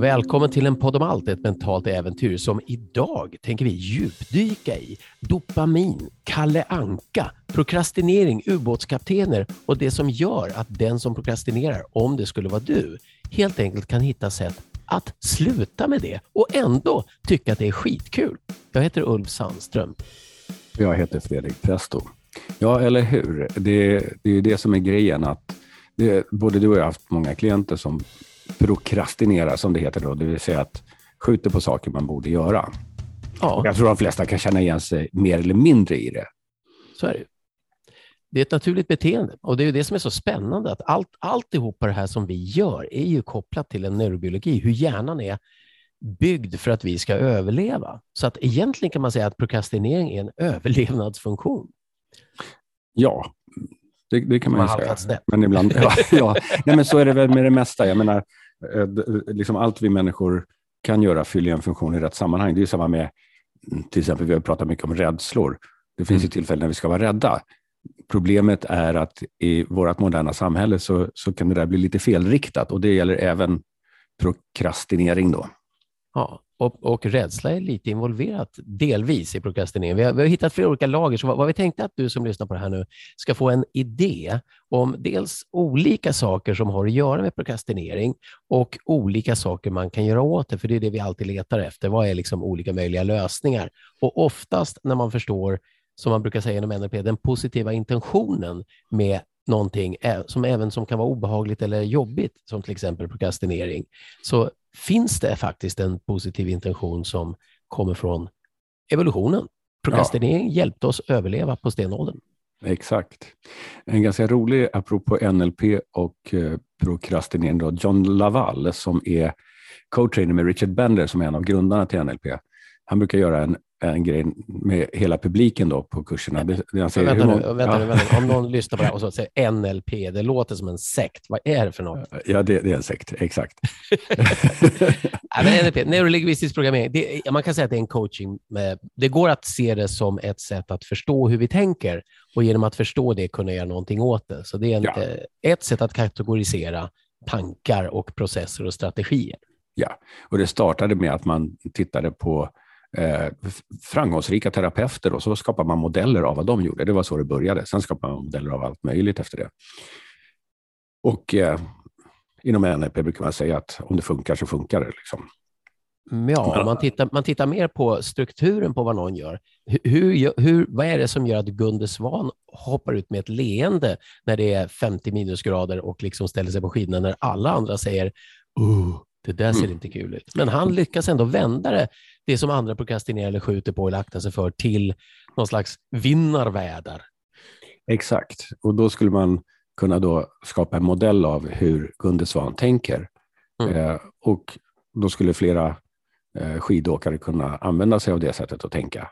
Välkommen till en podd om allt, ett mentalt äventyr som idag tänker vi djupdyka i dopamin, Kalle Anka, prokrastinering, ubåtskaptener och det som gör att den som prokrastinerar, om det skulle vara du, helt enkelt kan hitta sätt att sluta med det och ändå tycka att det är skitkul. Jag heter Ulf Sandström. Jag heter Fredrik Presto. Ja, eller hur? Det, det är det som är grejen. att det, Både du och jag har haft många klienter som prokrastinerar, som det heter då, det vill säga att skjuter på saker man borde göra. Ja. Jag tror de flesta kan känna igen sig mer eller mindre i det. Så är det det är ett naturligt beteende och det är det som är så spännande att allt, alltihopa det här som vi gör är ju kopplat till en neurobiologi, hur hjärnan är byggd för att vi ska överleva. Så att egentligen kan man säga att prokrastinering är en överlevnadsfunktion. Ja, det, det kan man, man ju säga. Men ibland, ja, ja. Nej, men så är det väl med det mesta. Jag menar, eh, liksom allt vi människor kan göra fyller en funktion i rätt sammanhang. Det är samma med, till exempel, vi har pratat mycket om rädslor. Det finns mm. ju tillfällen när vi ska vara rädda. Problemet är att i vårt moderna samhälle så, så kan det där bli lite felriktat och det gäller även prokrastinering. Då. Ja, och, och rädsla är lite involverat, delvis, i prokrastinering. Vi har, vi har hittat flera olika lager, så vad, vad, vi tänkte att du som lyssnar på det här nu ska få en idé om dels olika saker som har att göra med prokrastinering och olika saker man kan göra åt det, för det är det vi alltid letar efter. Vad är liksom olika möjliga lösningar? Och oftast när man förstår, som man brukar säga inom NLP, den positiva intentionen med någonting som även som kan vara obehagligt eller jobbigt, som till exempel prokrastinering, så finns det faktiskt en positiv intention som kommer från evolutionen. Prokrastinering ja. hjälpte oss överleva på stenåldern. Exakt. En ganska rolig, apropå NLP och eh, prokrastinering, då, John Laval som är co-trainer med Richard Bender som är en av grundarna till NLP. Han brukar göra en en grej med hela publiken då på kurserna. Det, det säger, vänta, nu, vänta, ja. vänta Om någon lyssnar på det här och så säger NLP, det låter som en sekt. Vad är det för något? Ja, det, det är en sekt, exakt. ja, men NLP, neurolingvistisk programmering, det, man kan säga att det är en coaching. Det går att se det som ett sätt att förstå hur vi tänker och genom att förstå det kunna göra någonting åt det. Så det är en, ja. ett sätt att kategorisera tankar och processer och strategier. Ja, och det startade med att man tittade på eh, framgångsrika terapeuter och så skapar man modeller av vad de gjorde. Det var så det började. Sen skapar man modeller av allt möjligt efter det. Och eh, inom NLP brukar man säga att om det funkar så funkar det. Liksom. Ja, man tittar, man tittar mer på strukturen på vad någon gör. Hur, hur, vad är det som gör att Gunde Svan hoppar ut med ett leende när det är 50 minusgrader och liksom ställer sig på skidorna när alla andra säger oh, det där ser mm. inte kul ut. Men han lyckas ändå vända det det som andra prokrastinerar eller skjuter på eller aktar sig för till någon slags vinnarvärldar. Exakt, och då skulle man kunna då skapa en modell av hur Gunde Svan tänker. Mm. Eh, och då skulle flera eh, skidåkare kunna använda sig av det sättet att tänka.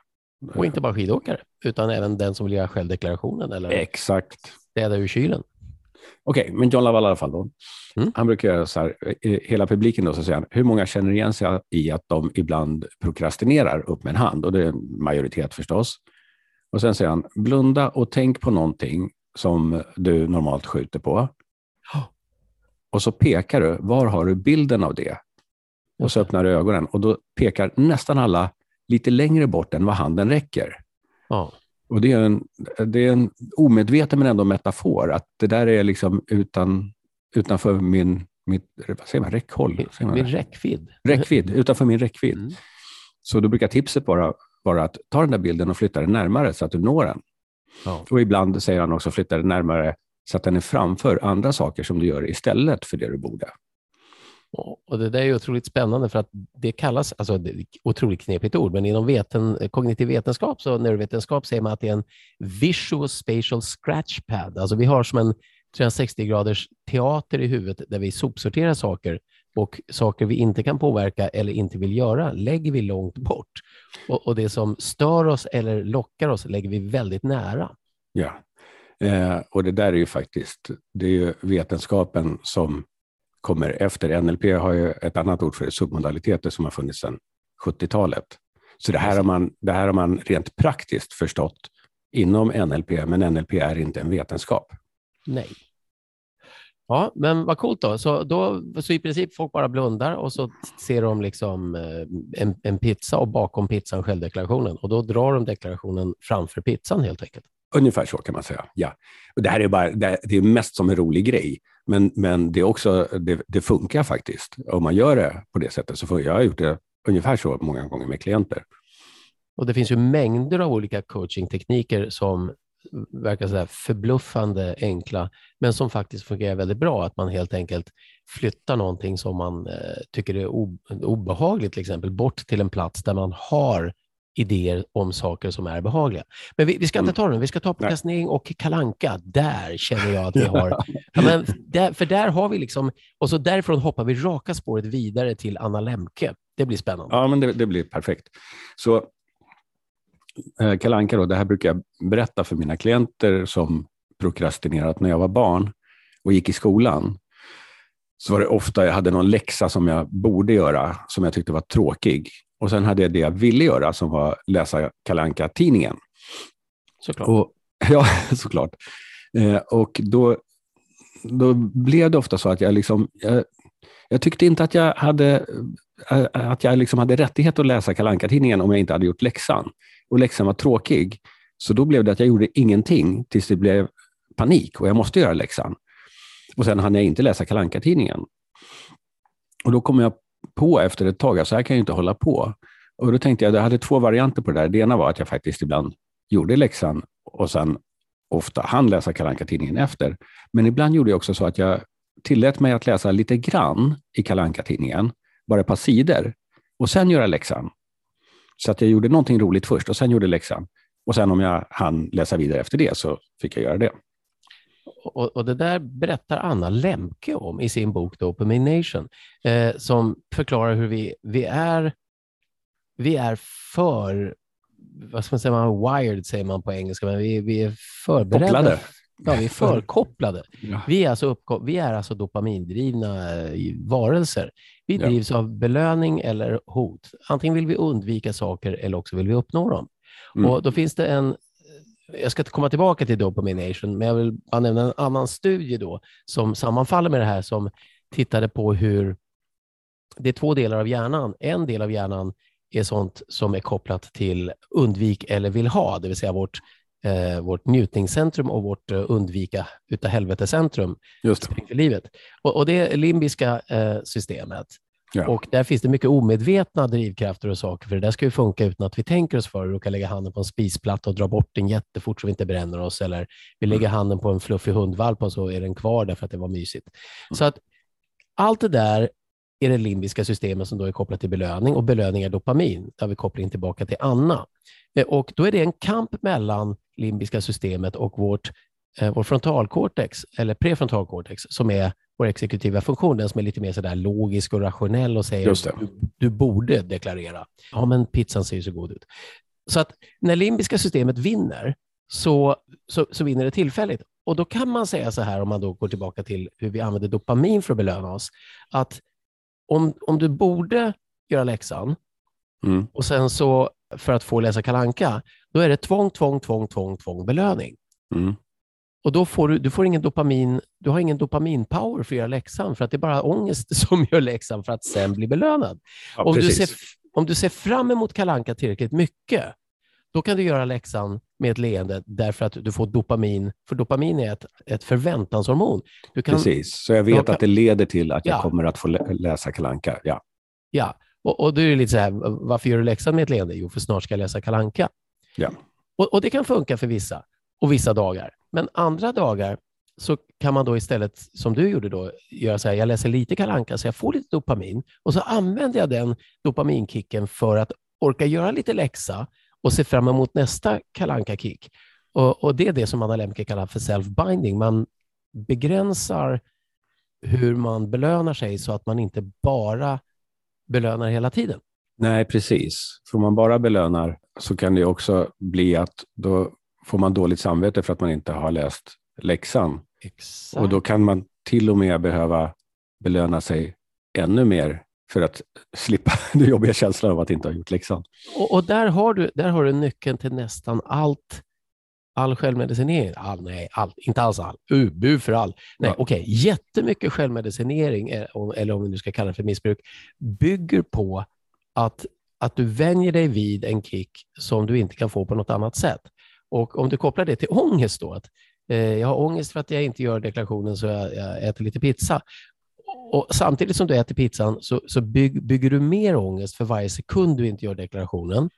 Och inte bara skidåkare, utan även den som vill göra självdeklarationen eller Exakt. städa ur kylen. Okej, okay, men John Laval i alla fall då. Mm. Han brukar göra så här, hela publiken då, så säger han, hur många känner igen sig i att de ibland prokrastinerar upp med en hand? Och det är en majoritet förstås. Och sen säger han, blunda och tänk på någonting som du normalt skjuter på. Och så pekar du, var har du bilden av det? Och så öppnar du ögonen och då pekar nästan alla lite längre bort än vad handen räcker. Ja. Och det är, en, det är en omedveten men ändå metafor, att det där är liksom utan, utanför min, mitt, vad säger man, räckhåll? Säger man min räckvidd. Räckvidd, utanför min räckvidd. Mm. Så då brukar tipset vara, vara att ta den där bilden och flytta den närmare så att du når den. Ja. Och ibland säger han också flytta den närmare så att den är framför andra saker som du gör istället för det du borde. Och Det där är otroligt spännande för att det kallas, alltså det är otroligt knepigt ord, men inom veten, kognitiv vetenskap och neurovetenskap säger man att det är en visual spatial scratch pad. Alltså vi har som en 360 graders teater i huvudet där vi sopsorterar saker och saker vi inte kan påverka eller inte vill göra lägger vi långt bort. Och, och det som stör oss eller lockar oss lägger vi väldigt nära. Ja, eh, och det där är ju faktiskt, det är ju vetenskapen som kommer efter. NLP har ju ett annat ord för det, submodaliteter som har funnits sedan 70-talet. Så det här, har man, det här har man rent praktiskt förstått inom NLP, men NLP är inte en vetenskap. Nej. Ja, men vad coolt då. Så, då. så i princip folk bara blundar och så ser de liksom eh, en, en pizza och bakom pizzan självdeklarationen och då drar de deklarationen framför pizzan helt enkelt. Ungefär så kan man säga. Ja. Och det här är, bara, det är mest som en rolig grej, men, men det, är också, det, det funkar faktiskt. Om man gör det på det sättet så får jag har gjort det ungefär så många gånger med klienter. Och Det finns ju mängder av olika coachingtekniker som verkar så förbluffande enkla, men som faktiskt fungerar väldigt bra. Att man helt enkelt flyttar någonting som man eh, tycker är obehagligt, till exempel, bort till en plats där man har idéer om saker som är behagliga. Men vi, vi ska inte mm. ta den, vi ska ta procrastinering och kalanka. Där känner jag att vi har... ja, men där, för där har vi liksom... Och så därifrån hoppar vi raka spåret vidare till Anna Lemke. Det blir spännande. Ja, men det, det blir perfekt. Så eh, kalanka då, det här brukar jag berätta för mina klienter som prokrastinerat när jag var barn och gick i skolan. Så var det ofta jag hade någon läxa som jag borde göra, som jag tyckte var tråkig. Och sen hade jag det jag ville göra, som var läsa kalanka tidningen Såklart. Och, ja, såklart. Eh, och då, då blev det ofta så att jag liksom... Jag, jag tyckte inte att jag hade, eh, att jag liksom hade rättighet att läsa kalanka tidningen om jag inte hade gjort läxan. Och läxan var tråkig. Så då blev det att jag gjorde ingenting tills det blev panik och jag måste göra läxan. Och sen hann jag inte läsa kalanka tidningen Och då kom jag på efter ett tag, alltså, så här kan jag inte hålla på. Och då tänkte jag, jag hade två varianter på det där. Det ena var att jag faktiskt ibland gjorde läxan och sen ofta hann läsa kalanka tidningen efter. Men ibland gjorde jag också så att jag tillät mig att läsa lite grann i kalanka tidningen bara ett par sidor, och sen göra läxan. Så att jag gjorde någonting roligt först och sen gjorde läxan. Och sen om jag hann läsa vidare efter det så fick jag göra det. Och, och, det där berättar Anna Lemke om i sin bok Dopamination, eh, som förklarar hur vi, vi, är, vi är för, vad ska man säga, wired säger man på engelska, men vi, vi är förberedda. Kopplade. Ja, vi är förkopplade. Ja. Vi, är alltså uppko- vi är alltså dopamindrivna eh, varelser. Vi ja. drivs av belöning eller hot. Antingen vill vi undvika saker eller också vill vi uppnå dem. Mm. Och Då finns det en jag ska komma tillbaka till Dopamination, men jag vill bara nämna en annan studie då som sammanfaller med det här som tittade på hur det är två delar av hjärnan. En del av hjärnan är sånt som är kopplat till undvik eller vill ha, det vill säga vårt, eh, vårt njutningscentrum och vårt eh, undvika utav helvetescentrum Just det. livet. Och, och det limbiska eh, systemet Ja. Och där finns det mycket omedvetna drivkrafter och saker, för det där ska ju funka utan att vi tänker oss för. Vi råkar lägga handen på en spisplatta och dra bort den jättefort så vi inte bränner oss, eller vi lägger mm. handen på en fluffig hundvalp och så är den kvar därför att det var mysigt. Mm. Så att allt det där är det limbiska systemet som då är kopplat till belöning och belöning är dopamin. Där har vi koppling tillbaka till Anna. Eh, och då är det en kamp mellan limbiska systemet och vårt, eh, vår frontalkortex, eller prefrontalkortex, som är vår exekutiva funktion, den som är lite mer sådär logisk och rationell och säger att du, du, borde deklarera. Ja, men pizzan ser ju så god ut. Så att när limbiska systemet vinner så, så, så, vinner det tillfälligt. Och då kan man säga så här, om man då går tillbaka till hur vi använder dopamin för att belöna oss, att om, om du borde göra läxan mm. och sen så för att få läsa kalanka, då är det tvång, tvång, tvång, tvång, tvång, belöning. Mm. Och då får du, du får ingen dopamin, du har ingen dopaminpower för att göra läxan, för att det är bara ångest som gör läxan för att sen bli belönad. Ja, om, du ser, om du ser fram emot kalanka tillräckligt mycket, då kan du göra läxan med ett leende därför att du får dopamin, för dopamin är ett, ett förväntanshormon. Kan, Precis, så jag vet kan, att det leder till att jag ja. kommer att få läsa kalanka. Ja, ja. Och, och då är det lite så här, varför gör du läxan med ett leende? Jo, för snart ska jag läsa kalanka. Ja. Och, och det kan funka för vissa och vissa dagar. Men andra dagar så kan man då istället, som du gjorde då, göra så här, jag läser lite kalanka så jag får lite dopamin och så använder jag den dopaminkicken för att orka göra lite läxa och se fram emot nästa kalanka kick och, och, Det är det som Anna Lemke kallar för self-binding. Man begränsar hur man belönar sig så att man inte bara belönar hela tiden. Nej, precis. För om man bara belönar så kan det också bli att då får man dåligt samvete för att man inte har läst läxan. Exakt. Och då kan man till och med behöva belöna sig ännu mer för att slippa den jobbiga känslan av att inte ha gjort läxan. Och, och, där, har du, där har du nyckeln till nästan allt all självmedicinering, all, nej, all, inte alls all, uh, bu för all. Nej, ja. okej, okay. jättemycket självmedicinering, eller om vi nu ska kalla det för missbruk, bygger på att, att du vänjer dig vid en kick som du inte kan få på något annat sätt. Och om du kopplar det till ångest då, att eh, jag har ångest för att jag inte gör deklarationen så jag, jag äter lite pizza. Och samtidigt som du äter pizzan så, så bygg, bygger du mer ångest för varje sekund du inte gör deklarationen.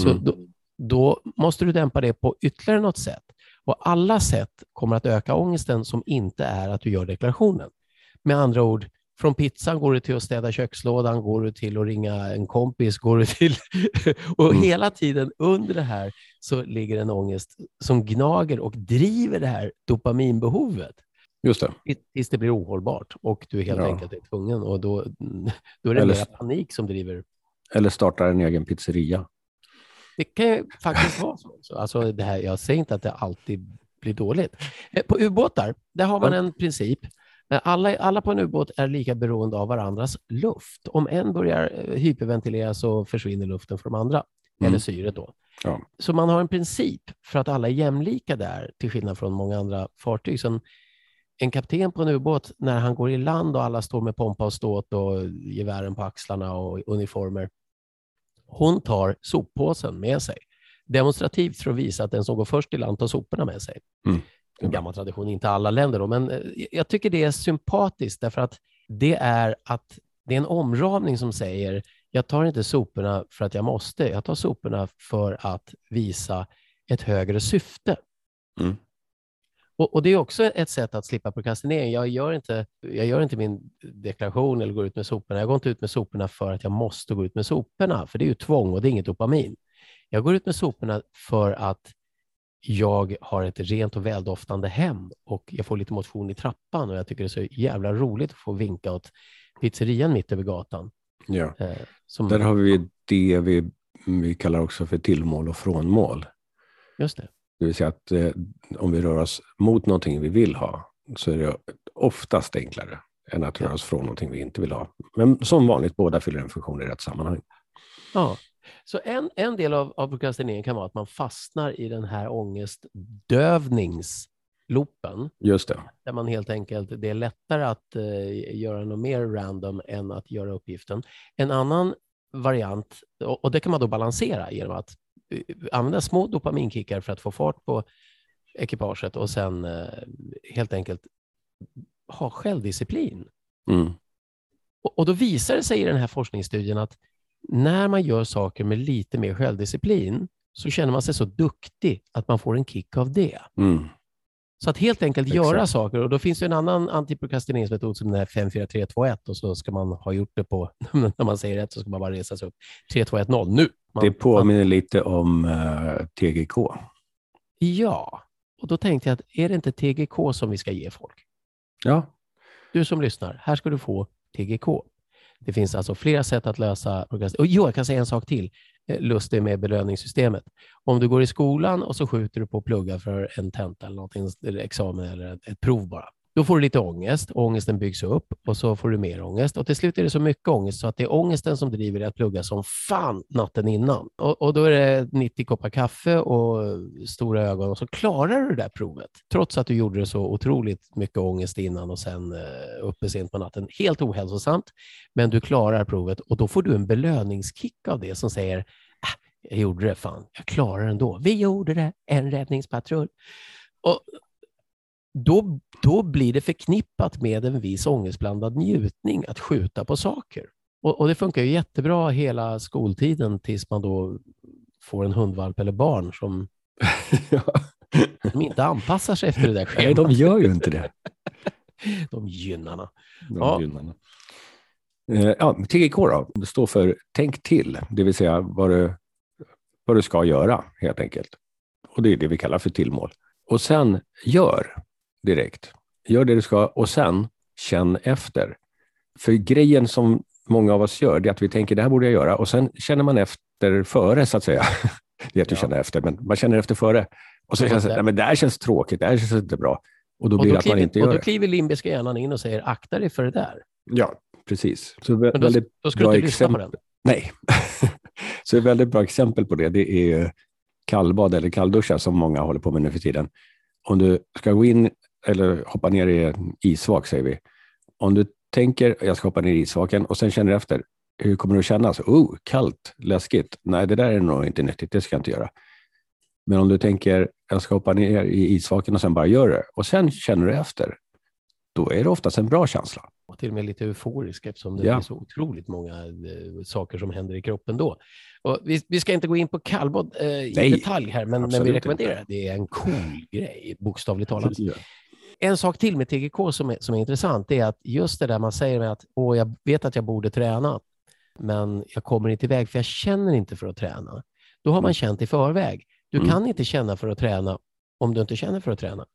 Så mm. då, då måste du dämpa det på ytterligare något sätt. Och alla sätt kommer att öka ångesten som inte är att du gör deklarationen. Med andra ord, från pizzan går du till att städa kökslådan, går du till att ringa en kompis, går du till... och mm. hela tiden under det här så ligger en ångest som gnager och driver det här dopaminbehovet. Just det. Tills det blir ohållbart och du helt ja. enkelt är tvungen och då, då är det eller, mer panik som driver. Eller startar en egen pizzeria. Det kan ju faktiskt vara så. Alltså det här, jag säger inte att det alltid blir dåligt. Eh, på ubåtar, där har man en princip. Eh, alla, alla på en ubåt är lika beroende av varandras luft. Om en börjar eh, hyperventilera så försvinner luften för de andra, mm. eller syret då. Ja. Så man har en princip för att alla är jämlika där, till skillnad från många andra fartyg. Så en, en kapten på en ubåt, när han går i land och alla står med pompa och ståt och gevären på axlarna och uniformer, hon tar soppåsen med sig demonstrativt för att visa att den som går först i land tar soporna med sig. Mm. En gammal tradition, inte alla länder då, men eh, jag tycker det är sympatiskt därför att det är att det är en omramning som säger jag tar inte soporna för att jag måste, jag tar soporna för att visa ett högre syfte. Mm. Och, och, Det är också ett sätt att slippa prokrastinering. Jag gör, inte, jag gör inte min deklaration eller går ut med soporna. Jag går inte ut med soporna för att jag måste gå ut med soporna, för det är ju tvång och det är inget dopamin. Jag går ut med soporna för att jag har ett rent och väldoftande hem och jag får lite motion i trappan och jag tycker det är så jävla roligt att få vinka åt pizzerian mitt över gatan. Ja, eh, som... där har vi det vi, vi kallar också för tillmål och frånmål. Just det. Det vill säga att eh, om vi rör oss mot någonting vi vill ha så är det oftast enklare än att röra oss från någonting vi inte vill ha. Men som vanligt, båda fyller en funktion i rätt sammanhang. Ja, så en, en del av, av prokrastinering kan vara att man fastnar i den här ångestdövningsloopen. Just det. Där man helt enkelt, det är lättare att uh, göra något mer random än att göra uppgiften. En annan variant, och, och det kan man då balansera genom att använda små dopaminkickar för att få fart på ekipaget och sen eh, helt enkelt ha självdisciplin. Mm. Och, och, då visar det sig i den här forskningsstudien att när man gör saker med lite mer självdisciplin så känner man sig så duktig att man får en kick av det. Mm. Så att helt enkelt Exakt. göra saker. Och Då finns det en annan antiprokrastineringsmetod som är 5, 4, 3, 2, 1 och så ska man ha gjort det på, när man säger rätt så ska man bara resa sig upp. 3, 2, 1, 0, nu! Man, det påminner man... lite om uh, eh, TGK. Ja, och då tänkte jag att är det inte TGK som vi ska ge folk? Ja. Du som lyssnar, här ska du få TGK. Det finns alltså flera sätt att lösa prokrastinering. Jo, jag kan säga en sak till. Eh, Lustig med belöningssystemet. Om du går i skolan och så skjuter du på att plugga för en tenta eller någonting, eller examen eller ett prov bara. Då får du lite ångest, ångesten byggs upp och så får du mer ångest och till slut är det så mycket ångest så att det är ångesten som driver dig att plugga som fan natten innan. Och, och då är det 90 koppar kaffe och stora ögon och så klarar du det där provet. Trots att du gjorde det så otroligt mycket ångest innan och sen eh, uppe sent på natten. Helt ohälsosamt, men du klarar provet och då får du en belöningskick av det som säger ah, jag gjorde det fan, jag klarar det ändå. Vi gjorde det, en räddningspatrull. Och då, då blir det förknippat med en viss ångestblandad njutning att skjuta på saker. Och, och det funkar ju jättebra hela skoltiden tills man då får en hundvalp eller barn som, ja. som inte anpassar sig efter det där schemat. Nej, de gör ju inte det. de gynnarna. De ja. gynnarna. Eh, ja, TGK då, det står för tänk till, det vill säga vad du, vad du ska göra helt enkelt. Och det är det vi kallar för tillmål. Och sen gör direkt. Gör det du ska och sen känn efter. För grejen som många av oss gör, det är att vi tänker det här borde jag göra och sen känner man efter före så att säga. Det är att du ja. känner efter, men man känner efter före. Och så känns det, nej, men det här känns tråkigt, det här känns inte bra. Och då blir det att kliver, man inte gör. Och då kliver limbiska hjärnan in och säger akta dig för det där. Ja, precis. Så men då, då ska du inte lyssna på den? Nej. så ett väldigt bra exempel på det, det är kallbad eller kallduscha som många håller på med nu för tiden. Om du ska gå in eller hoppa ner i en isvak, säger vi. Om du tänker jag ska hoppa ner i isvaken och sen känner efter, hur kommer det att kännas? Oh, kallt, läskigt. Nej, det där är nog inte nyttigt, det ska jag inte göra. Men om du tänker, jag ska hoppa ner i isvaken och sen bara gör det och sen känner du efter, då är det oftast en bra känsla. Och till och med lite euforisk eftersom det ja. är så otroligt många eh, saker som händer i kroppen då. Och vi, vi ska inte gå in på kallbad eh, i detalj här, men, men vi rekommenderar det. Det är en cool grej, bokstavligt talat. En sak till med TGK som är, som är intressant är att just det där man säger med att Åh, jag vet att jag borde träna, men jag kommer inte iväg för jag känner inte för att träna. Då har man mm. känt i förväg. Du mm. kan inte känna för att träna om du inte känner för att träna.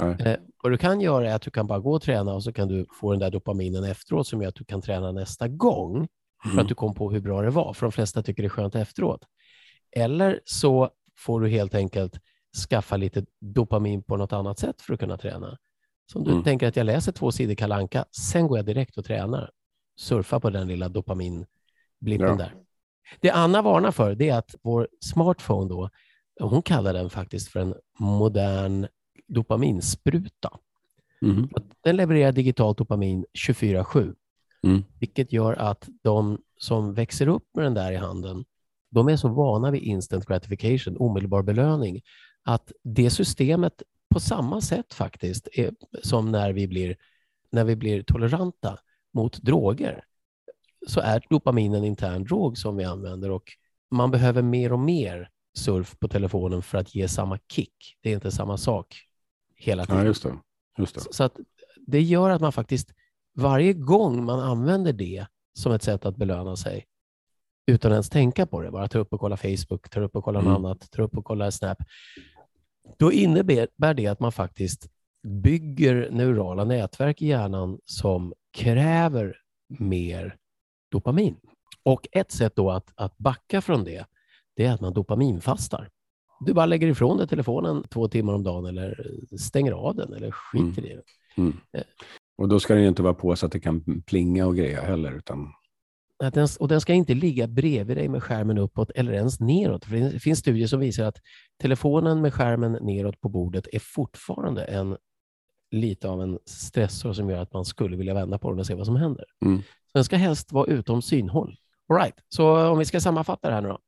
Eh, vad du kan göra är att du kan bara gå och träna och så kan du få den där dopaminen efteråt som gör att du kan träna nästa gång mm. för att mm. du kom på hur bra det var. För de flesta tycker det är skönt efteråt. Eller så får du helt enkelt skaffa lite dopamin på något annat sätt för att kunna träna. Så om du mm. tänker att jag läser två sidor kalanka, sen går jag direkt och tränar. Surfa på den lilla dopaminblippen ja. där. Det Anna varnar för det är att vår smartphone då, hon kallar den faktiskt för en modern dopaminspruta. Mm. Den levererar digitalt dopamin 24-7, mm. vilket gör att de som växer upp med den där i handen, de är så vana vid instant gratification, omedelbar belöning, att det systemet på samma sätt faktiskt är, som när vi, blir, när vi blir toleranta mot droger, så är dopamin en intern drog som vi använder och man behöver mer och mer surf på telefonen för att ge samma kick. Det är inte samma sak hela tiden. Ja, just det. Just det. Så, att det gör att man faktiskt varje gång man använder det som ett sätt att belöna sig utan ens tänka på det, bara tar upp och kollar Facebook, tar upp och kollar mm. något annat, tar upp och kollar Snap, då innebär det att man faktiskt bygger neurala nätverk i hjärnan som kräver mer dopamin. Och ett sätt då att, att backa från det, det är att man dopaminfastar. Du bara lägger ifrån dig telefonen två timmar om dagen eller stänger av den eller skiter mm. i den. Mm. Eh. Och då ska den inte vara på så att det kan plinga och greja heller. Utan... Den, och den ska inte ligga bredvid dig med skärmen uppåt eller ens neråt. För det finns studier som visar att telefonen med skärmen neråt på bordet är fortfarande en lite av en stressor som gör att man skulle vilja vända på den och se vad som händer. Mm. Så den ska helst vara utom synhåll. All right. Så om vi ska sammanfatta det här nu då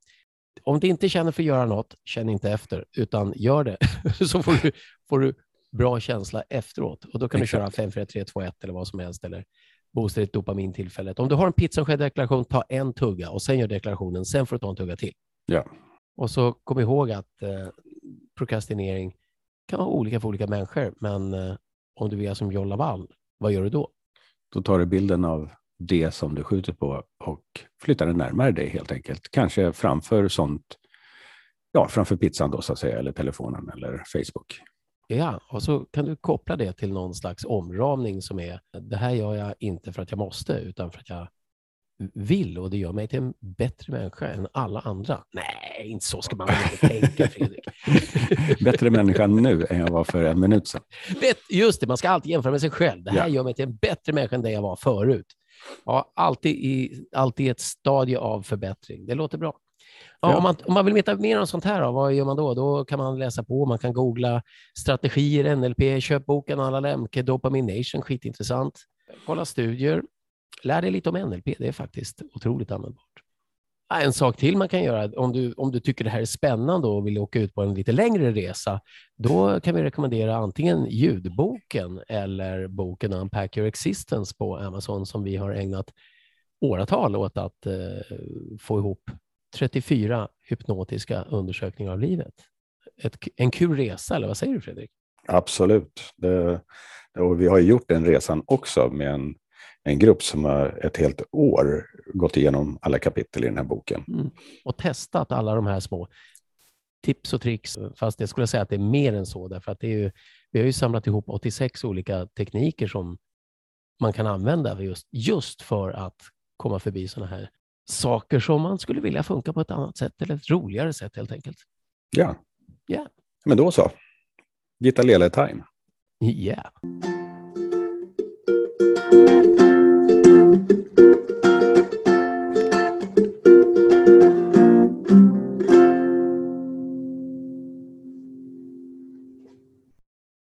om du inte känner för att göra något, känn inte efter, utan gör det. så får du, får du bra känsla efteråt. Och Då kan Exakt. du köra 5, 4, 3, 2, 1 eller vad som helst. Eller boosta ditt dopamintillfället. Om du har en pizza och deklaration, ta en tugga och sen gör deklarationen. Sen får du ta en tugga till. Ja. Och så kom ihåg att eh, prokrastinering kan vara olika för olika människor. Men eh, om du är som John Laval, vad gör du då? Då tar du bilden av det som du skjuter på och flyttar den närmare dig helt enkelt. Kanske framför sånt, ja, framför pizzan då så att säga, eller telefonen eller Facebook. Ja, och så kan du koppla det till någon slags omramning som är det här gör jag inte för att jag måste utan för att jag vill och det gör mig till en bättre människa än alla andra. Nej, inte så ska man inte tänka, Fredrik. bättre människa nu än jag var för en minut sedan. Just det, man ska alltid jämföra med sig själv. Det här ja. gör mig till en bättre människa än det jag var förut. Ja, alltid i alltid ett stadie av förbättring. Det låter bra. Ja. Om, man, om man vill veta mer om sånt här, då, vad gör man då? Då kan man läsa på, man kan googla strategier, NLP, köp boken Alla Lemke, Dopamination, skitintressant. Kolla studier, lär dig lite om NLP, det är faktiskt otroligt användbart. En sak till man kan göra, om du, om du tycker det här är spännande och vill åka ut på en lite längre resa, då kan vi rekommendera antingen ljudboken eller boken Unpack Your Existence på Amazon som vi har ägnat åratal åt att eh, få ihop 34 hypnotiska undersökningar av livet. Ett, en kul resa, eller vad säger du Fredrik? Absolut. Det, och vi har gjort den resan också med en en grupp som har ett helt år gått igenom alla kapitel i den här boken. Mm. Och testat alla de här små tips och tricks, fast jag skulle säga att det är mer än så, därför att det är ju, vi har ju samlat ihop 86 olika tekniker som man kan använda just, just för att komma förbi sådana här saker som man skulle vilja funka på ett annat sätt, eller ett roligare sätt helt enkelt. Ja, yeah. men då så. Gitta Lele time. Ja. Yeah.